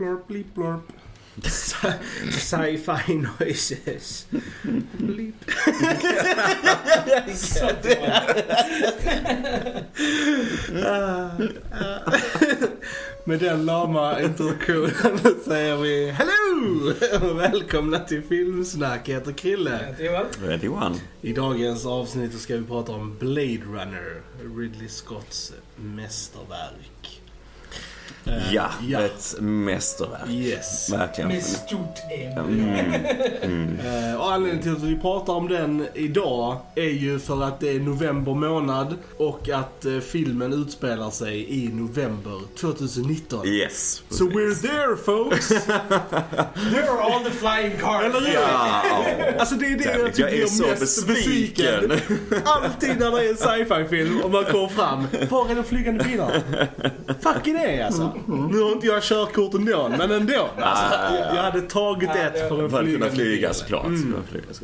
Blorp, bleep blorp. Sci-fi noises. Bleep. Med den lama introduktionen säger vi Hello! Och välkomna till Filmsnack. Jag heter Krille. Johan. Red Johan. I dagens avsnitt ska vi prata om Blade Runner, Ridley Scotts mästerverk. Eh, Ja, ja. ett mästerverk. Yes. Verkligen. Med stort M. Mm. Mm. Eh, Och anledningen till att vi pratar om den idag är ju för att det är november månad och att eh, filmen utspelar sig i november 2019. Yes. So we're there folks! Here are all the flying cars. Eller hur? Ja. Alltså det är det jag tycker jag är så mest besviken. besviken. Alltid när det är en sci-fi-film och man kommer fram. Var är de flygande bilarna? Fucking är alltså. Nu har inte jag körkort ändå, men ändå. Alltså, Ah. jag, jag hade tagit ett för att flyga. Mm. För att flyga, såklart.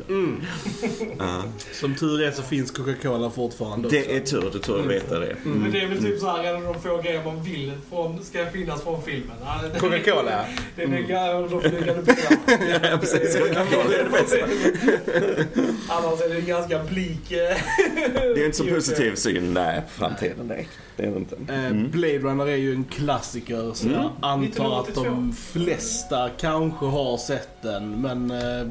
Mm. Ja. Som tur är så finns Coca-Cola fortfarande också. Det är tur, det tror jag veta det. Men det är väl typ såhär en av de få grejer man vill från, ska finnas från filmen. Coca-Cola. Det är mm. de flygande bilarna. Ja, precis. Coca-Cola är det bästa. Annars är det en ganska blik... eh, Det är inte så positiv syn nej, på framtiden. Nej, det är det inte. Eh, Mm. Blade Runner är ju en klassiker så Mm. jag antar att de 1982. flesta kanske har sett den. Men eh,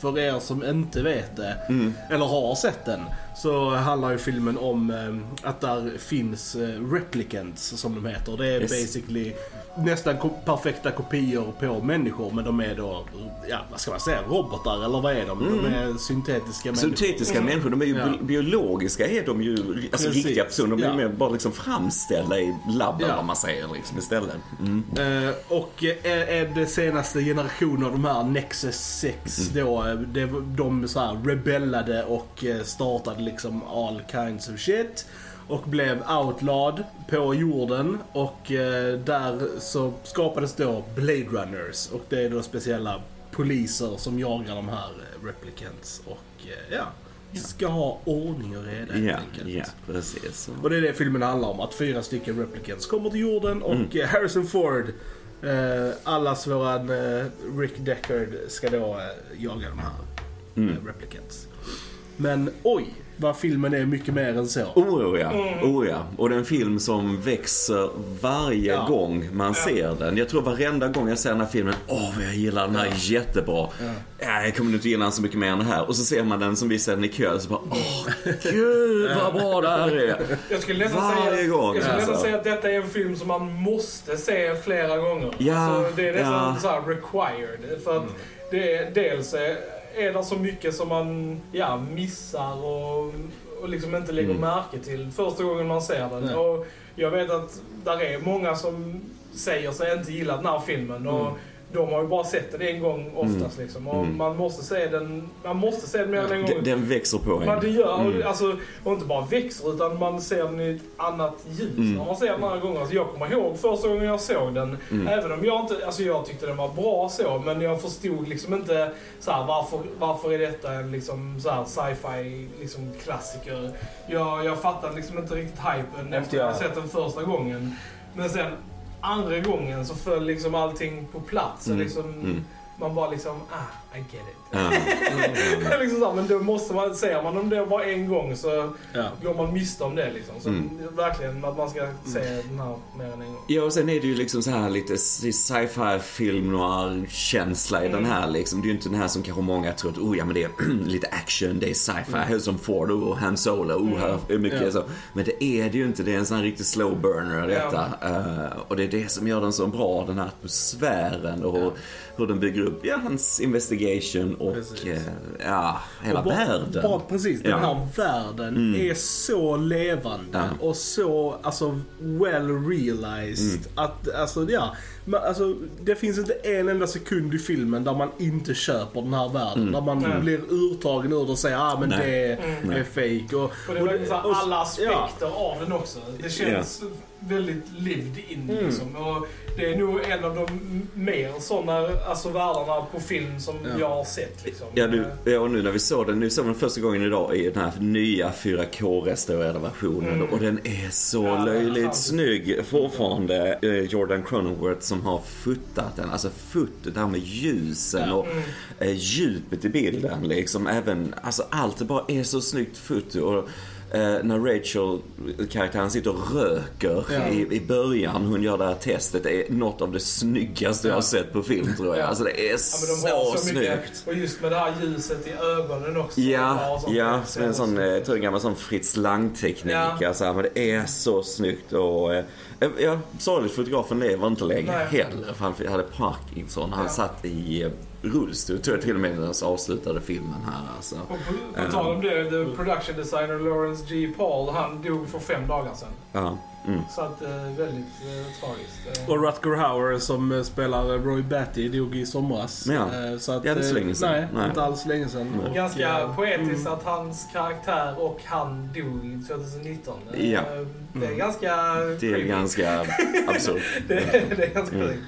för er som inte vet det, Mm. eller har sett den, så handlar ju filmen om eh, att där finns eh, replicants som de heter. Det är Yes. basically nästan perfekta kopior på människor men de är då, ja vad ska man säga, robotar eller vad är de? De Mm. är syntetiska människor. Syntetiska människor, de är ju Ja. bi- biologiska är de ju, alltså Precis. riktiga personer. De är Ja. mer bara liksom framställda i labben Ja. vad man säger liksom istället. Mm. Eh, och eh, är det senaste generationen av de här Nexus 6 Mm. då, eh, det, de så här rebellade och eh, startade liksom all kinds of shit. Och blev outlawed på jorden och eh, där så skapades då Blade Runners och det är då speciella poliser som jagar de här eh, replicants och eh, ja, ska ha ordning och reda helt Ja, enkelt. ja, precis. Och det är det filmen handlar om. Att fyra stycken replicants kommer till jorden och Mm. Harrison Ford, eh, allas våran eh, Rick Deckard, ska då eh, jaga de här Mm. replicants. Men oj, vad filmen är mycket mer än så. Oh ja, Mm. oh ja. Och det är en film som växer varje Ja. gång man ser den. Jag tror varenda gång jag ser den här filmen, åh vad jag gillar den här jättebra. Ja. Ja, jag kommer inte gilla den så mycket mer än det här. Och så ser man den som vi ser den i kö så bara, åh gud vad bra det här är. Jag skulle nästan Varje säga, gång, jag skulle nästan alltså. säga att detta är en film som man måste se flera gånger. Ja, alltså, det är nästan ja. så här required. För att Mm. det är, dels är, det så mycket som man ja, missar och, och liksom inte lägger Mm. märke till första gången man ser den. Och jag vet att där är många som säger sig inte gilla den här filmen. Och Mm. De har ju bara sett den en gång oftast. Liksom. Och Mm. man måste se den, man måste se den mer än en gång. Den, den växer på en. Men det gör, Mm. alltså, och inte bara växer utan man ser den i ett annat ljus Mm. när man ser den några gånger. Alltså, jag kommer ihåg första gången jag såg den, Mm. även om jag inte, alltså jag tyckte den var bra så, men jag förstod liksom inte så här, varför, varför är detta en liksom så här sci-fi liksom klassiker. Jag, jag fattade liksom inte riktigt hypen efter jag hade sett den första gången. Men sen andra gången så föll liksom allting på plats. Och Mm. liksom, Mm. Man bara liksom, ah, I get it. Ja. liksom så här, men då måste man, ser man om det bara en gång så Ja. går man miste om det liksom. Så Mm. verkligen att man ska se den här mer än en gång. Ja, och sen är det ju liksom så här lite sci-fi film noir-känsla i den här liksom. Det är ju inte den här som kanske många tror att, oh ja men det är lite action, det är sci-fi, här som Ford och Han Solo, oh här är mycket Ja. så. Men det är det ju inte, det är en sån här riktig slow burner detta. Eh, och det är det som gör den så bra, den här atmosfären och Ja. hur den bygger upp, ja, hans investigation och Precis. eh, ja, hela Och bara, världen. Bara precis, den Ja. här världen Mm. är så levande Ja. och så alltså well realized. Mm. Att, alltså, ja, men, alltså, det finns inte en enda sekund i filmen där man inte köper den här världen. Mm. Där man Nej. blir urtagen ur det och säger ah, men Nej. det är, Mm. är fake. Och, Och det var liksom och- alla ja. aspekter av den också. Det känns väldigt lived in Mm. liksom. Och det är nog en av de mer sådana alltså, världar karaktärerna på film som Ja. jag har sett liksom. Ja, du, ja, och nu när vi såg den, nu såg vi den första gången idag i den här nya 4K-restaurerade versionen Mm. och den är så Ja, löjligt fan. snygg. Fortfarande eh, Jordan Cronenworth som har fotat den, alltså fotot, det här med ljusen Ja. och Mm. eh, djupet i bilden liksom. Även, alltså allt det bara är så snyggt foto. Och, eh, när Rachel, karaktären, sitter och röker Ja. i, i början, hon gör det här testet, det är något av det snyggaste jag har sett på film tror jag. Ja. Alltså det är Ja, de så, så mycket, snyggt. och just med det här ljuset i ögonen också. Ja, ja. Som en sån, eh, jag tror en gammal sån Fritz Lang-teknik. Ja. Alltså, men det är så snyggt och... eh, Ja, sorgligt fotografen lever inte längre Nej. heller. För han hade Parkinson. Han Ja. satt i eh, rullstol, tror jag till och med, han avslutade filmen här. Alltså. Och på, på tal om det, the production designer Lawrence G. Paul, han dog för fem dagar sedan. Ja. Mm. Så att, eh, väldigt eh, tragiskt. Eh, Och Rutger Hauer som spelar Roy Batty dog i somras. Ja. Så att, Ja, det är så länge sedan. Nej, Nej. inte alls länge sedan. Och, Ganska poetiskt att hans karaktär och han dog 2019. Eh, Ja. Det är ganska Det är creepy. ganska absurt. det, det är ganska Mm.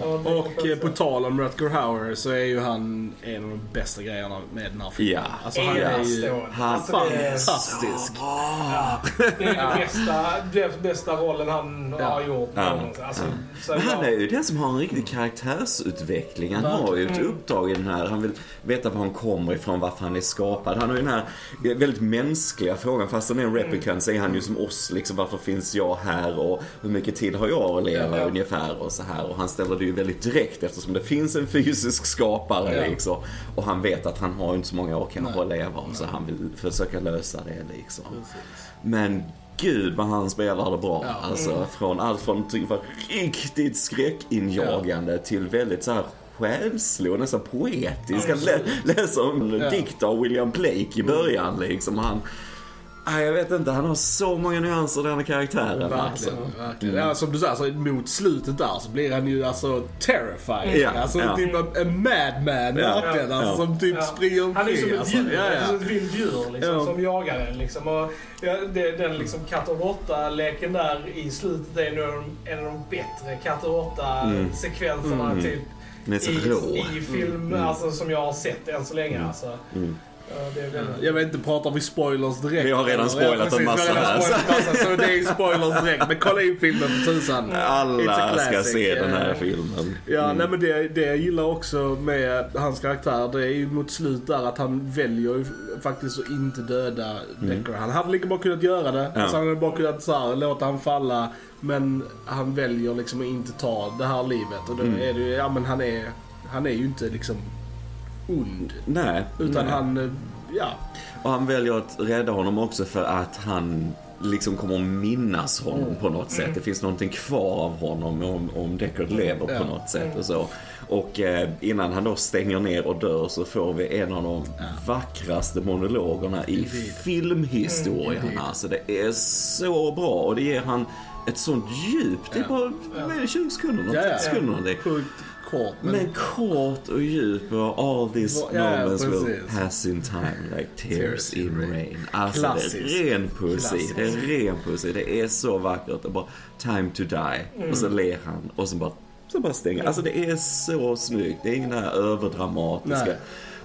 Ja, Och eh, på tal om Rutger Hauer så är ju han en av de bästa grejerna med den här filmen. Ja. Alltså han är ju... Han Alltså, är- fantastisk. Ja, det är den bästa, den bästa rollen han Ja. har gjort Ja. Alltså, så Men han är ju den som har en riktig karaktärsutveckling. Han har ju ett Mm. uppdrag i den här. Han vill veta var han kommer ifrån, varför han är skapad. Han har ju den här väldigt mänskliga frågan. Fast han är en replicant så är han ju som oss. Liksom, varför finns jag här och hur mycket tid har jag att leva Ja. ungefär och så här. Och han ställer det ju väldigt direkt eftersom det finns en fysisk skapare Ja. liksom. Och han vet att han har inte så många år kanske att leva och så han vill försöka lösa det liksom. Precis. Men gud vad han spelar det bra. Ja. Alltså från allt från typ var riktigt skräckinjagande till väldigt så här och nästan poetisk. Han lä läser en Ja. dikt av William Blake i början liksom. Han, nej, jag vet inte, han har så många nyanser den här karaktären. Alltså. Verkligen, verkligen. Ja, som du säger, alltså, mot slutet där så blir han ju alltså terrifying. Ja, alltså ja. typ en, en madman Ja, verkligen. ja, Alltså, som typ Ja. springer Han är som omkring. ett Alltså. djur, Ja, ja. som ett vilt djur liksom, Ja. som jagar en. Liksom. Och, ja, det, den liksom katt och råtta-leken där i slutet är nog en av de bättre katt och råtta-sekvenserna Mm. typ, Den är så i, rå. i film Mm. alltså, som jag har sett än så länge. Alltså. Mm. Ja. Jag vet inte, pratar vi spoilers direkt? Vi har redan spoilat Ja, en massa här. massa, så det är spoilers direkt. Men kolla in filmen för tusan. Alla ska se den här Eh, filmen. Ja, Mm. nej men det, det jag gillar också med hans karaktär, det är ju mot slut där att han väljer ju faktiskt att inte döda Decker. Han hade lika bra kunnat göra det. Mm. Ja. Alltså han hade bara kunnat så här, låta han falla. Men han väljer liksom att inte ta det här livet. Och då Mm. är det ju, ja men han är, han är ju inte liksom ond. Nej. Utan nej. han, eh, ja. Och han väljer att rädda honom också för att han liksom kommer att minnas honom på något sätt. Det finns någonting kvar av honom om, om Deckard lever på Ja. något sätt och så. Och eh, innan han då stänger ner och dör så får vi en av de vackraste monologerna i Indeed. filmhistorien. Indeed. Alltså det är så bra och det ger han ett sånt djup. Det är Ja. bara det, 20 sekunder, Ja, ja. 30 sekunder. Det Sjukt kort. Men, men kort och djup och all these Ja, moments will precis. pass in time like tears Tears in in rain. rain. Alltså Klassiskt. det är ren poesi. Det är ren poesi. Det är så vackert. Är bara time to die. Och så ler han och så bara, så bara stänger. Alltså det är så snyggt. Det är ingen där överdramatiska. Nej.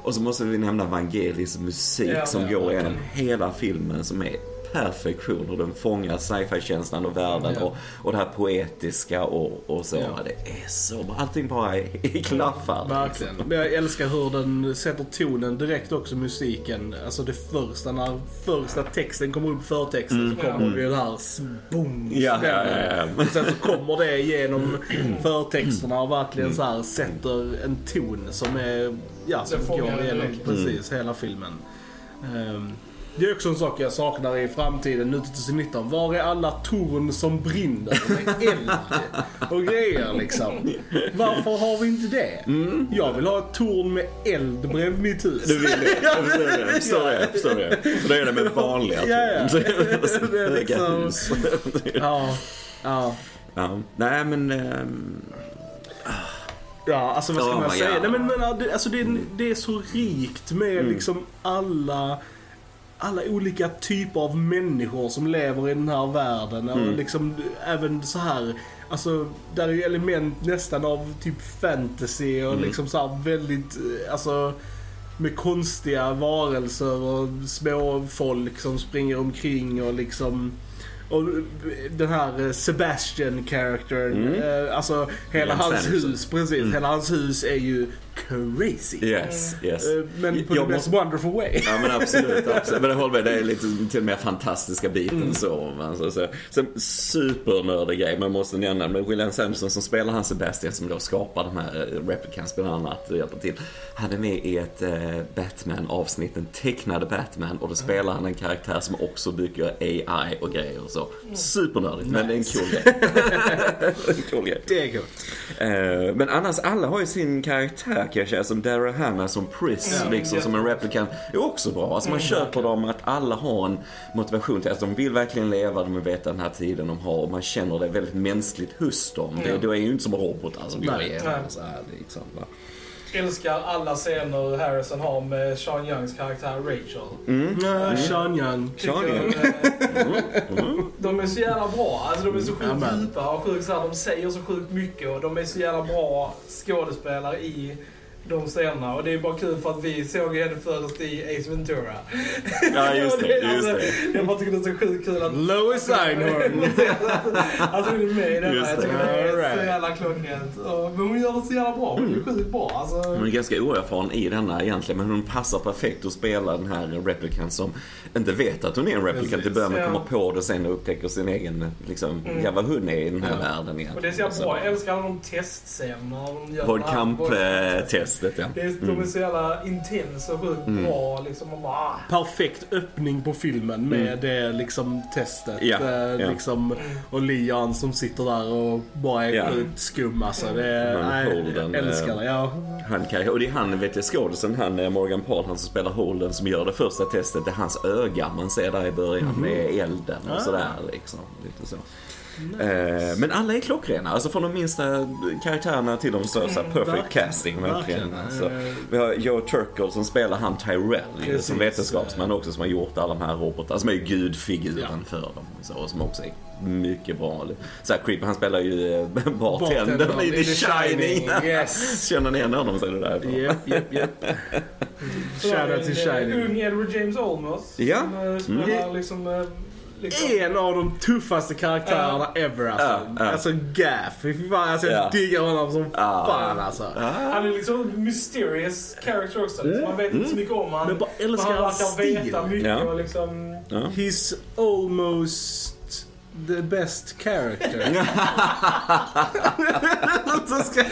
Och så måste vi nämna Vangelis musik Ja, som ja, går igenom hela filmen som är perfektion och den fångar sci-fi-känslan och världen Ja. och, och det här poetiska och, och så. Ja. Det är så bra. Allting bara är i klaffar. Verkligen. Men jag älskar hur den sätter tonen direkt också, musiken. Alltså det första, när första texten kommer upp, förtexten, så kommer det ju det här boom, Mm. Ja, ja, ja, ja. Och sen så kommer det genom förtexterna och verkligen så här sätter en ton som är, ja, som går igenom precis hela filmen. Ehm, det är också en sak jag saknar i framtiden, nu till 2019. Var är alla torn som brinner med eld och grejer liksom? Varför har vi inte det? Jag vill ha ett torn med eld bredvid mitt hus. Du vill det? Jag förstår det. Jag förstår det. Jag förstår det. För det är det med vanliga Ja, ja. torn. Det är liksom-. Ja, ja. Ja. Nej men... ehm, Ja, alltså vad ska Oh man säga? God. Nej, men, men, alltså, det, är, det är så rikt med Mm. liksom alla alla olika typer av människor som lever i den här världen. Och liksom även så här, alltså där är ju element nästan av typ fantasy och liksom så här väldigt, eh, alltså med konstiga varelser och små folk som springer omkring och liksom och den här eh, Sebastian charactern, eh, alltså hela hans hus, precis. Hela hans hus är ju crazy. Yes, yes. Eh, Men på Jag the most måste- wonderful way. Ja men absolut, absolut. Men jag håller med, det är lite till och med fantastiska biten Mm. så. Alltså, så. Sen supernördig grej, man måste nämna med William Sanderson som spelar han Sebastian som då skapar de här eh, replicants bland annat och hjälper till. Han är med i ett eh, Batman-avsnitt, en tecknade Batman och då spelar han en karaktär som också bygger AI och grejer och så. Supernördigt, men det är en cool grej. en cool grej. Det är gott. Eh, Men annars, alla har ju sin karaktär kan jag säga. Som Daryl Hannah som Pris, Ja, liksom, som en replikant. är också bra. Alltså man köper dem att alla har en motivation till att de vill verkligen leva, de vill veta den här tiden de har. Och man känner det väldigt mänskligt hos dem. Det, Ja. då är ju inte som robotar som går igenom så här, liksom, va. Älskar alla scener Harrison har med Sean Youngs karaktär Rachel. Mm. Sean Young. Sean Young. eh, De är så jävla bra. Alltså de är så sjukt Amen. djupa och sjukt så här, de säger så sjukt mycket och de är så jävla bra skådespelare i de scenerna. Och det är bara kul för att vi såg henne först i Ace Ventura. Ja, just det. Och Just alltså, det. Jag bara tycker det är så sjukt kul att... Lois Einhorn. Alltså hon är med i denna. Just Jag det. tycker det är så Alright. jävla klockrent. Men hon gör det så jävla bra. Hon är sjukt bra. Alltså, Hon är ganska oerfaren i denna egentligen men hon passar perfekt att spela den här replikant som inte vet att hon är en replikant i Precis. början men kommer på det sen och upptäcker sin egen, liksom, ja vad hon är i den här Ja. världen egentligen. och det är så jävla bra. Jag älskar alla de testscenerna. de gör Vår det kamptestet ja. Det är, de är så jävla intensa och sjukt Mm. bra liksom. Och bara. Perfekt öppning på filmen med det liksom testet. Ja, Eh, ja. Liksom, och Leon som sitter där och bara är sjukt skum alltså. Det nej, Holden, jag älskar eh, det. Ja. Han kan, och det är han, vet jag, skådisen, han eh, Morgan Paul, han som spelar Holden som gör det första testet. Det är hans öga man ser där i början med elden och Ah. sådär liksom. Lite så. Eh, men alla är klockrena, alltså från de minsta karaktärerna till de största. Perfect verkligen, casting verkligen. Alltså, Eh, vi har Joe Turkel som spelar han Tyrell ju, Precis. som vetenskapsman också som har gjort alla de här robotarna. Som är gudfiguren för dem. Så, och som också är mycket bra. Så här, Creeper, han spelar ju eh, bartendern i The Shining. Yes. Känner ni igen honom så är det därifrån. Japp, japp, japp. Shoutout till eh, Shining. Ung Edward James Olmos. Ja. Som eh, spelar Mm. liksom... liksom En av de tuffaste karaktärerna ever alltså. Ja. Alltså Gaff. Fy fan, alltså, Ja. jag diggar honom som fan alltså. Han är liksom en mysterious character också. Liksom. Man vet inte så mycket om han. Men bara älskar han hans verkar stil. veta mycket och liksom... He's almost the best character. Ska...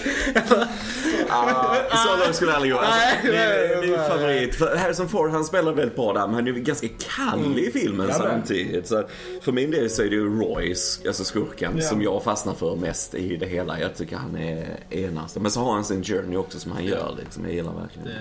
Ah, så långt skulle jag aldrig gå. Alltså, Nej, min, favorit. För Harrison Ford han spelar väldigt bra där men han är ganska kall i filmen men. samtidigt. Så för min del så är det ju Royce, alltså skurken, Ja. som jag fastnar för mest i det hela. Jag tycker han är enastående. Men så har han sin journey också som han gör liksom. Jag gillar verkligen det.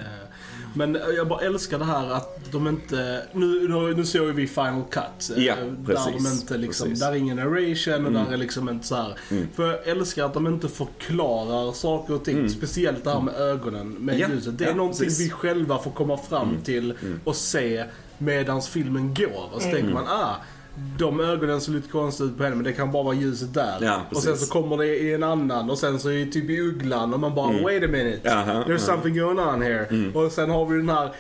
Men jag bara älskar det här att de inte... Nu, nu, nu såg vi Final Cut. eh, Ja, där precis, de inte liksom... precis. Mm. Där är ingen narration och där är liksom inte så här. För jag älskar att de inte förklarar saker och ting. Speciellt det här med ögonen med Mm. Ja, ljuset. Det är ja, någonting precis. Mm. vi själva får komma fram till och se medans filmen går. Och så tänker man, ah. De ögonen ser lite konstigt ut på henne men det kan bara vara ljuset där. Ja, och sen så kommer det i en annan och sen så är det typ i ugglan och man bara wait a minute. Mm. Jaha, There's ja. something going on here. Och sen har vi den här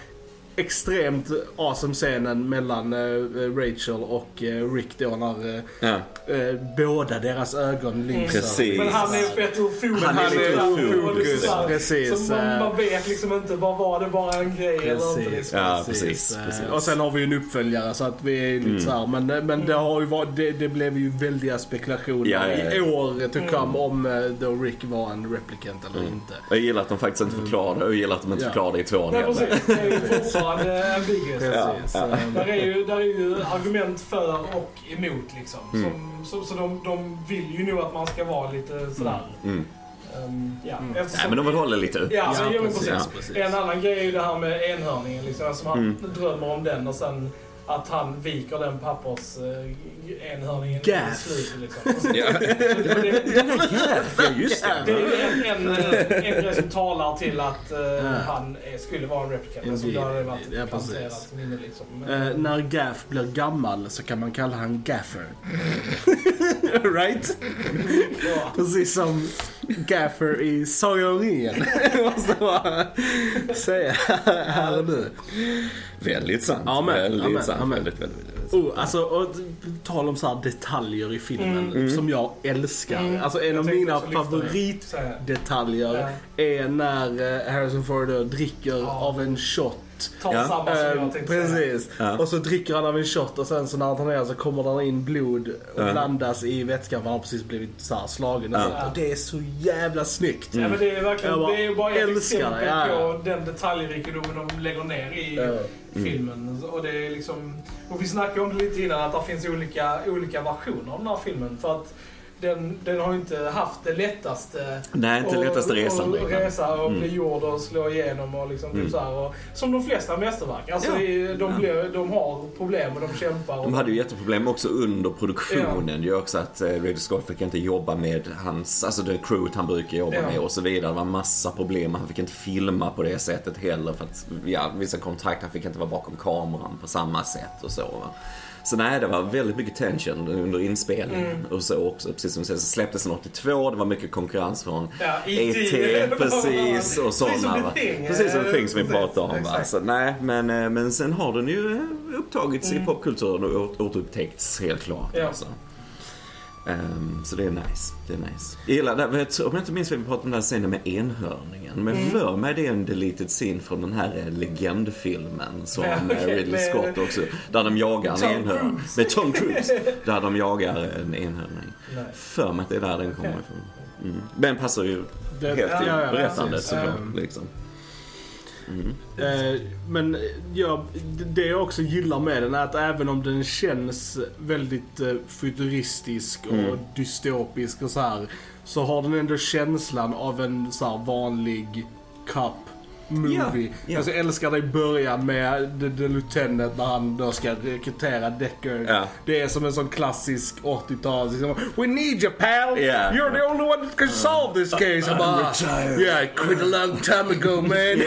extremt awesome scenen mellan eh, Rachel och eh, Rick då när eh, Ja. eh, båda deras ögon lyser. Precis. Men han är fett ur fokus. Han är lite fokus, precis, Så man, man vet liksom inte, vad var det bara en grej eller inte? Precis, Liksom. Ja, precis, Eh, precis. Och sen har vi ju en uppföljare så att vi är Mm. lite så här, men, men det har ju varit, det, det blev ju väldiga spekulationer Ja, ja, ja. i år to come om eh, då Rick var en replicant eller inte. Jag gillar att de faktiskt inte förklarar det och jag gillar att de inte Ja. förklarar det i tvåan Nej heller. Precis, det är ju fortfarande ambiguous. Ja, Där är, ju, där är ju argument för och emot liksom. Mm. Som, så så de, de vill ju nog att man ska vara lite sådär. Mm. Um, ja, Mm. eftersom, Nej men de vill hålla lite. Ja, Ja, ja precis, precis. precis. En annan grej är ju det här med enhörningen. Liksom, alltså man Mm. drömmer om den och sen att han viker den pappers eh, enhörningen i Gaff. slutet liksom. Ja, ja just det. det är ju en, en, en grej som talar till att eh, Ja. han är, skulle vara en replicant. Alltså, hade det varit Ja, planterat precis. minne liksom. Men- Eh, när Gaff blir gammal så kan man kalla han Gaffer. right? ja. Precis som Gaffer i Sagan om ringen. Måste bara säga här och nu. Väldigt sant. Amen, väldigt amen, sant. amen. Väldigt, väldigt, väldigt sant. Oh, alltså, och tal om så här detaljer i filmen som jag älskar. Mm. Alltså en Jag av mina favoritdetaljer är när eh, Harrison Ford dricker Ja. av en shot. Ta Ja. samma som jag tänkte säga. precis. Ja. Och så dricker han av en shot och sen så när han tar ner så kommer det in blod och Ja. blandas i vätskan för han har precis blivit så här slagen. och Ja. Och det är så jävla snyggt. Ja, men det är verkligen Jag bara det är bara ett älskar det, exempel ja, ja. på den detaljrikedomen de lägger ner i Ja. filmen. Och, det är liksom, och vi snackade om det lite innan, att det finns olika, olika versioner av den här filmen. För att den, den har inte haft det lättaste Nej, inte och- lättaste resan. Och, och resa och Mm. bli gjord och slå igenom och liksom Mm. typ så här, och, Som de flesta mästerverk. Alltså Ja. de, Ja. blir, de har problem och de kämpar. Och De hade ju jätteproblem också under produktionen. ju också att eh, Ridley Scott fick inte jobba med hans, alltså det crewet han brukar jobba Ja. med och så vidare. Det var massa problem. Han fick inte filma på det sättet heller för att, ja, vissa kontrakt, han fick inte vara bakom kameran på samma sätt och så. Va? Så nej, det var väldigt mycket tension under inspelningen Mm. och så också. Precis som du säger, så släpptes den 82, det var mycket konkurrens från Ja, E.T. precis och Precis som sådana. Precis som eh, Thing som vi pratade om. Va? exakt. Så, nej, men, eh, men sen har den ju eh, upptagits Mm. i popkulturen och åter- återupptäckts helt klart. Ja. Alltså. Ehm, så det är nice. Det är nice. Jag gillar, det, tror- om jag inte minns fel, vi pratade om den här scenen med enhörningen. Men Mm. för mig det är en deleted scene från den här eh, legendfilmen som Ja, eh, okej, Ridley med- Scott också, där de jagar en enhörning. Med Tom Cruise. Där de jagar en enhörning. Nej. För mig att det är där den kommer ifrån. Mm. Den passar ju Det- helt till ja, ja, berättandet såklart. Ehm. Liksom. Mm. Eh, men ja, det jag också gillar med den är att även om den känns väldigt eh, futuristisk och Mm. dystopisk och så här så har den ändå känslan av en så här vanlig cup movie. Ja, ja. Alltså, jag älskar det i början med The, the Lieutenant när han då ska rekrytera Deckard. Ja. Det är som en sån klassisk 80-tal. Liksom, We need you pal! Ja. You're the only one that can solve this case. I'm bara, yeah, I quit a long time ago man. det,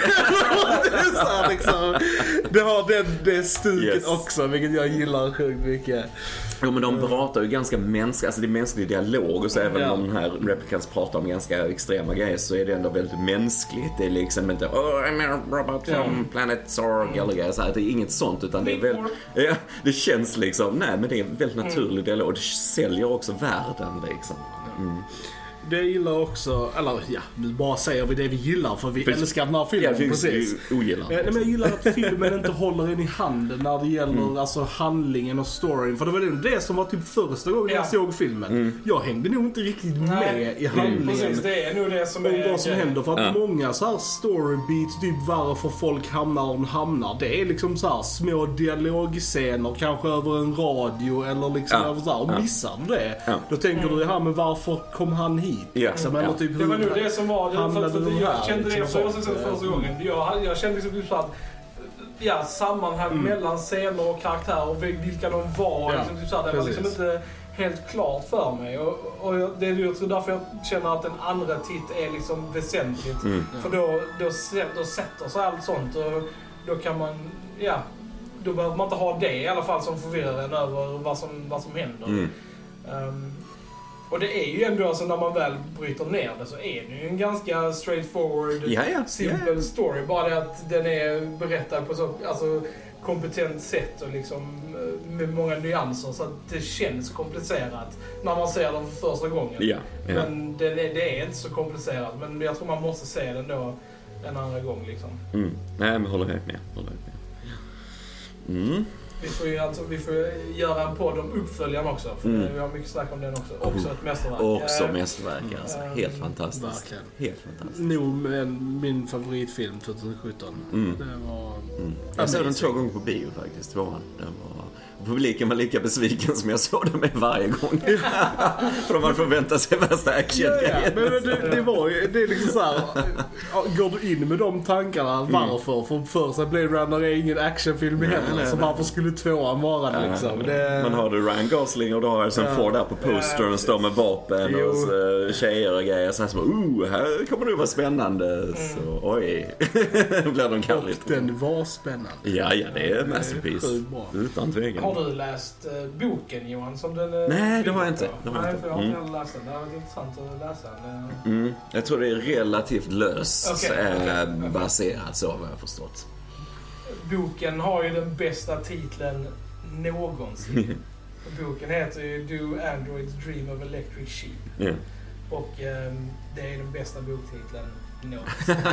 är så liksom, det har den, det stuket Yes. också, vilket jag gillar sjukt mycket. Jo men de pratar ju ganska mänskligt, alltså det är mänsklig dialog och så även om de här replicants pratar om ganska extrema grejer så är det ändå väldigt mänskligt. Det är liksom inte oh I'm a robot from planet Zorg eller grejer så här. Det är inget sånt utan det är väl, ja, det känns liksom, nej men det är en väldigt naturlig dialog. Det säljer också världen liksom. Mm. Det jag gillar också, eller ja, nu bara säger vi det vi gillar för vi Precis. älskar den här Ja, filmen. det finns precis. ju ogillar. Eh, Nej, men jag gillar att filmen inte håller en i handen när det gäller Mm. alltså, handlingen och storyn. För det var nog det som var typ första gången Ja. jag såg filmen. Mm. Jag hängde nog inte riktigt med Nej, i handlingen. Precis, det är nog det som Om är vad som händer. För att Ja. många så här story beats, typ varför folk hamnar där de hamnar. Det är liksom så här små dialogscener, kanske över en radio eller liksom Ja. över så här. Och Ja. missar du det, Ja. då tänker du ja men varför kom han hit? Ja. Liksom, Ja. eller typ Det var nog det som var det. För, för, för jag kände det liksom, också sånt. första gången. Jag, jag kände liksom typ så att ja, sammanhang Mm. mellan scener och karaktärer och vilka de var. Ja, Liksom, typ så här, det var liksom inte helt klart för mig. Och, och jag, det är ju också därför jag känner att en andra titt är liksom väsentligt. Mm. För då, då, då sätter sig allt sånt och då kan man, ja, då behöver man inte ha det i alla fall som förvirrar en över vad som, vad som händer. Mm. Ehm, och det är ju ändå, alltså när man väl bryter ner det så är det ju en ganska straightforward, Ja, ja. simpel Ja. story. Bara det att den är berättad på så alltså, kompetent sätt och liksom eh, med många nyanser så att det känns komplicerat när man ser den för första gången. Men det, det, det är inte så komplicerat. Men jag tror man måste se den då en andra gång liksom. Mm. Nej men håller helt med. Håller helt med. Mm. Vi får ju alltså, vi får göra en podd om uppföljaren också. För Mm. vi har mycket snack om den också. Också ett mästerverk. Också mästerverk alltså. Mm. Helt fantastiskt. Verkligen. Helt fantastiskt. Nog min favoritfilm 2017. Mm. Det var... Mm. Jag såg den två gånger på bio faktiskt, tvåan. Den var, Publiken var lika besviken som jag såg dem med varje gång. För de hade förväntat sig värsta Ja, ja, actiongrejen. men det, det var ju, det är liksom såhär, går du in med de tankarna, varför? För första Blade Runner är ingen actionfilm heller, nej, så nej. varför skulle tvåan vara det liksom? Det, Man har du Ryan Gosling och du har Harrison Ja. Ford där på postern och står med vapen Jo. och så, tjejer och grejer. Så här som, oh, här kommer det vara spännande. Så, oj. Då blir de och kalligt. den var spännande. Ja, ja, det är masterpiece. Utan tvekan. Har du läst eh, boken Johan? Som den är Nej, det har jag inte. Det har jag Nej, inte. för jag har inte Mm. läst den. Det varit intressant att läsa den. Mm. Jag tror det är relativt löst Okej, eh, okej. baserat så vad jag förstått. Boken har ju den bästa titeln någonsin. Boken heter ju Do Androids Dream of Electric Sheep. Ja. Och ehm, det är den bästa boktiteln någonsin.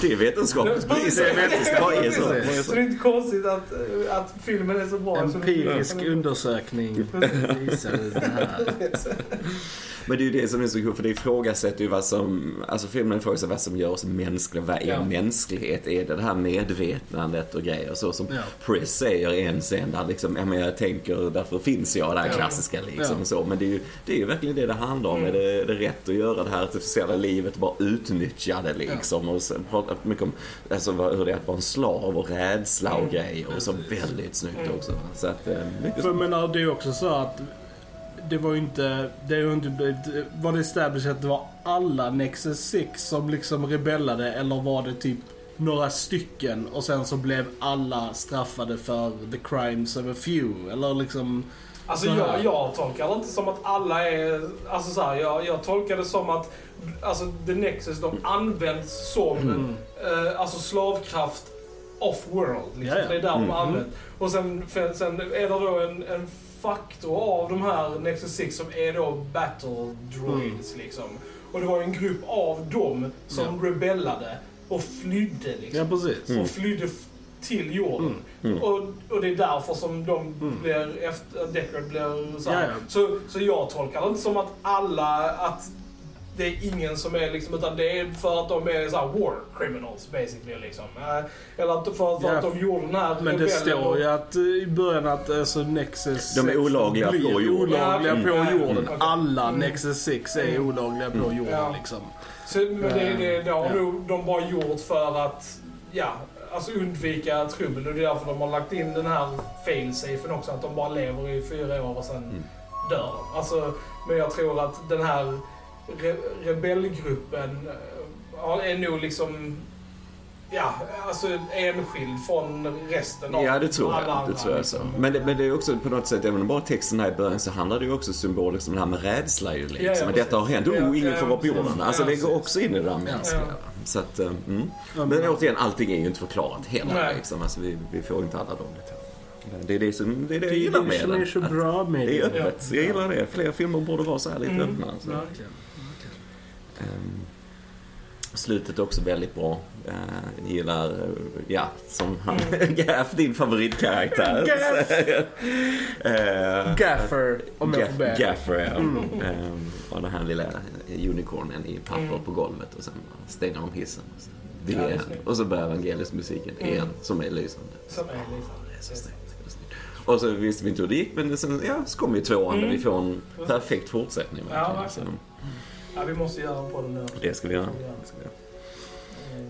Det är vetenskapligt bevis. Det är vetenskapligt så? Det är inte konstigt att, att filmen är så bra. Empirisk undersökning visade det här. Men det är ju det som är så kul, för det ifrågasätter ju vad som, alltså filmen ifrågasätter vad som gör oss mänskliga. Vad är Ja. mänsklighet? Är det det här medvetandet och grejer? Så som Ja. Chris säger i en scen där liksom, ja men jag tänker, därför finns jag, det här klassiska liksom Ja. så. Men det är ju, det är ju verkligen det det handlar om. Mm. Är, det, är det rätt att göra det här artificiella livet bara utnyttja det liksom? Och sen prata mycket om alltså, hur det är att vara en slav och rädsla och Mm. grejer. Och så väldigt snyggt Mm. också. Så att, eh, mycket För menar, det är också så att det var ju inte, det ju inte, det var det established att det var alla Nexus 6 som liksom rebellade eller var det typ några stycken och sen så blev alla straffade för the crimes of a few eller liksom Alltså jag, jag tolkar det inte som att alla är... Alltså så här, jag, jag tolkar det som att alltså, The Nexus, de används som Mm. eh, alltså slavkraft off-world. Liksom. Ja, ja. Det är där Mm. de används. Och sen, sen är det då en, en faktor av de här Nexus 6 som är då battle droids liksom. Och det var en grupp av dem som rebellade och flydde liksom. Ja precis. Mm. Och flydde till jorden. Mm. Och, och det är därför som de Mm. blir efter, Deckard blir så, här. Så Så jag tolkar det inte som att alla, att det är ingen som är liksom, utan det är för att de är så här war criminals basically liksom. Eh, Eller att för, för Ja, att de gjorde den här Men det står och- ju att eh, i början att alltså, Nexus De är 6 olagliga på jorden. olagliga Ja, på mm. jorden. Mm. Alla Mm. Nexus 6 är Mm. olagliga på jorden Ja. liksom. Så, men det, det, det har Ja. nog de bara gjort för att, ja, alltså undvika trubbel. Och det är därför de har lagt in den här fail-safen också. Att de bara lever i fyra år och sen Mm. dör. Alltså, men jag tror att den här re rebellgruppen eh, är nog liksom, ja, alltså enskild från resten av Ja, det tror jag. Det tror jag så. Men det, men det är också på något sätt, även om bara texten här i början, så handlar det ju också symboliskt om det här med rädsla ju liksom. Ja, ja, att detta har hänt. Oh, ingen ja, får vara på jorden. Alltså Ja, det går också in i det där mänskliga. Ja. Så att, eh, mm. Men återigen, allting är ju inte förklarat heller Nej. liksom. Alltså, vi, vi får inte alla de detaljerna. Det är det som det är det jag Det gillar är det med som den. är så bra med Det är det. öppet. Jag gillar det. Fler filmer borde vara så här lite Mm. öppna. Så. Ehm, slutet är också väldigt bra. Uh, gillar, eh, ja, som han, Gaff, din favoritkaraktär. Gaff! Eh, Gaffer, om jag får be. Gaffer, ja. Mm. Ehm, och den här lilla unicornen i papper Mm. på golvet och sen stänger de hissen. Och så, det Ja, det och så börjar evangelisk-musiken Mm. igen, som är lysande. Som är Det är lite... så snyggt. det är snyggt. Och så visste vi inte hur det gick, men sen, ja, så kom ju tvåan där Mm. vi får en perfekt fortsättning. Ja, verkligen. Ja, vi måste göra på den nu. det ska vi göra. Det ska vi göra.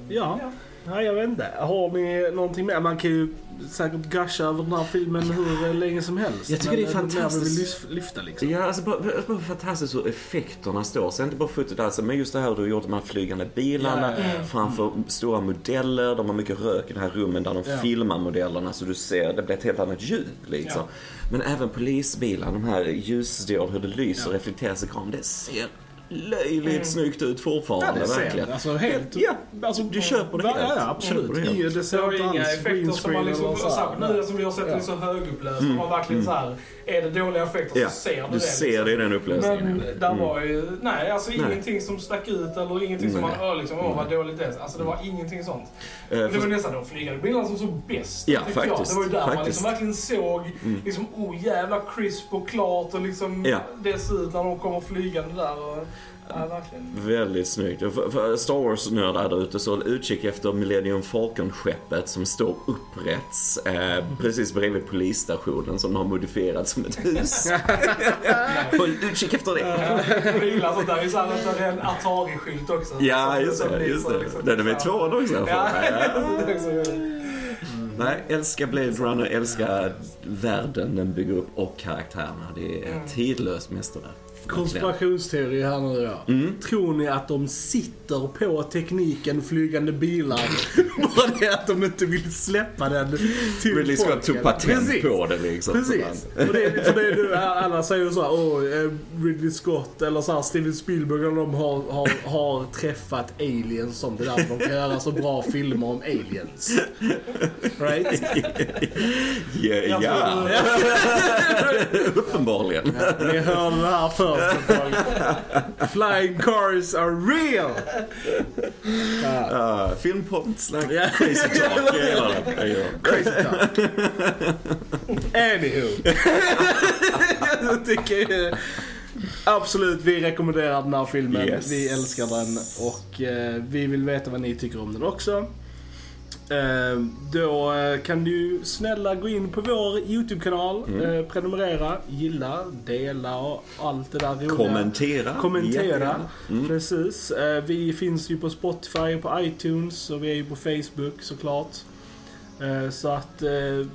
Ja. Nej, jag vet inte. Har ni någonting mer? Man kan ju säkert gusha över den här filmen hur länge som helst. Jag tycker det är vill fantastiskt. lys- lyfta liksom. Ja, alltså bara, bara fantastiskt hur effekterna står. Sen inte bara fotot alltså, men just det här du gjort de här flygande bilarna Ja, ja, ja. framför stora modeller. De har mycket rök i de här rummen där de Ja. filmar modellerna så du ser, det blir ett helt annat ljud liksom. Men även polisbilar, de här ljusdiod, hur det lyser och Ja. reflekteras i kameran. Det ser löjligt Mm. snyggt ut Ja, fortfarande, det ser verkligen. Alltså helt... Ja, Alltså, du köper det helt. Ja, absolut. det helt. Det Det ser har inga alls effekter som man liksom, så här. nu som vi har sett den så högupplöst, Mm. man verkligen så här, är det dåliga effekter Ja, så ser du du det. ser liksom. det i den upplösningen. Men där Mm. var ju, nej alltså Nej. ingenting som stack ut eller ingenting som Nej. man, åh liksom, åh vad dåligt det är. Alltså det var ingenting sånt. Eh, Det för- var nästan de flygande bilarna som såg bäst Ja, tyckte jag. faktiskt. Det var ju där man Faktiskt. liksom verkligen såg, Mm. liksom, oh jävla crisp och klart och liksom Ja. det ser ut när de kommer flygande där. Och, Ja, verkligen. Väldigt snyggt. För, för Star Wars-nördar där ute så utkik efter Millennium Falcon-skeppet som står upprätt eh, precis bredvid polisstationen som de har modifierat som ett hus. håll utkik efter det. Jag gillar sånt där. Det är så här att det är en Atari-skylt också. Ja, just det. Just det. liksom- Den är med tvåan också. Ja, roligt. Nej, älskar Blade Runner, älskar världen den bygger upp och karaktärerna. Det är ett tidlöst mästerverk. Konspirationsteori här nu ja. Mm. Tror ni att de sitter på tekniken flygande bilar? Bara det att de inte vill släppa den till Ridley Scott tog patent Precis. på det liksom. Precis. Och det, för det är nu, alla säger ju såhär, åh, eh, Ridley Scott eller så här, Steven Spielberg och de har, har, har träffat aliens som det är därför de kan göra så bra filmer om aliens. Right? Ja, ja. uppenbarligen. Ni hörde det här först. Flying cars are real! Uh, Filmpodden snack Ja. crazy talk. Jag gillar det. Jag gillar det. Crazy talk. Anywho. Jag tycker absolut vi rekommenderar den här filmen. Yes. Vi älskar den och eh, vi vill veta vad ni tycker om den också. Eh, då eh, kan du snälla gå in på vår YouTube-kanal, Mm. eh, prenumerera, gilla, dela och allt det där roliga. Kommentera. Kommentera. Mm. Precis. Vi finns ju på Spotify och på iTunes och vi är ju på Facebook såklart. Eh, Så att eh,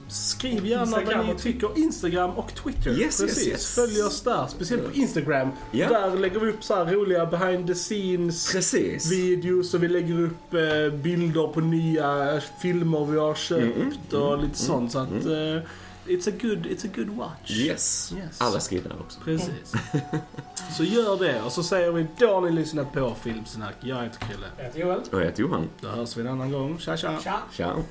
skriv gärna Instagram vad ni tycker. Instagram och Twitter. Yes, yes, Precis. yes. Följ oss där. Speciellt på Instagram. Ja. Där lägger vi upp så här roliga behind the scenes Precis. videos och vi lägger upp eh, bilder på nya filmer vi har köpt Mm, och lite sånt. Så att eh, it's, a good, it's a good watch. Yes. Yes. Alla skriver där också. Precis. Så gör det och så säger vi då har ni lyssnat på Filmsnack. Jag heter Krille. Jag heter Joel. Och jag heter Johan. Då hörs vi en annan gång. Tja tja! Tja. Ciao.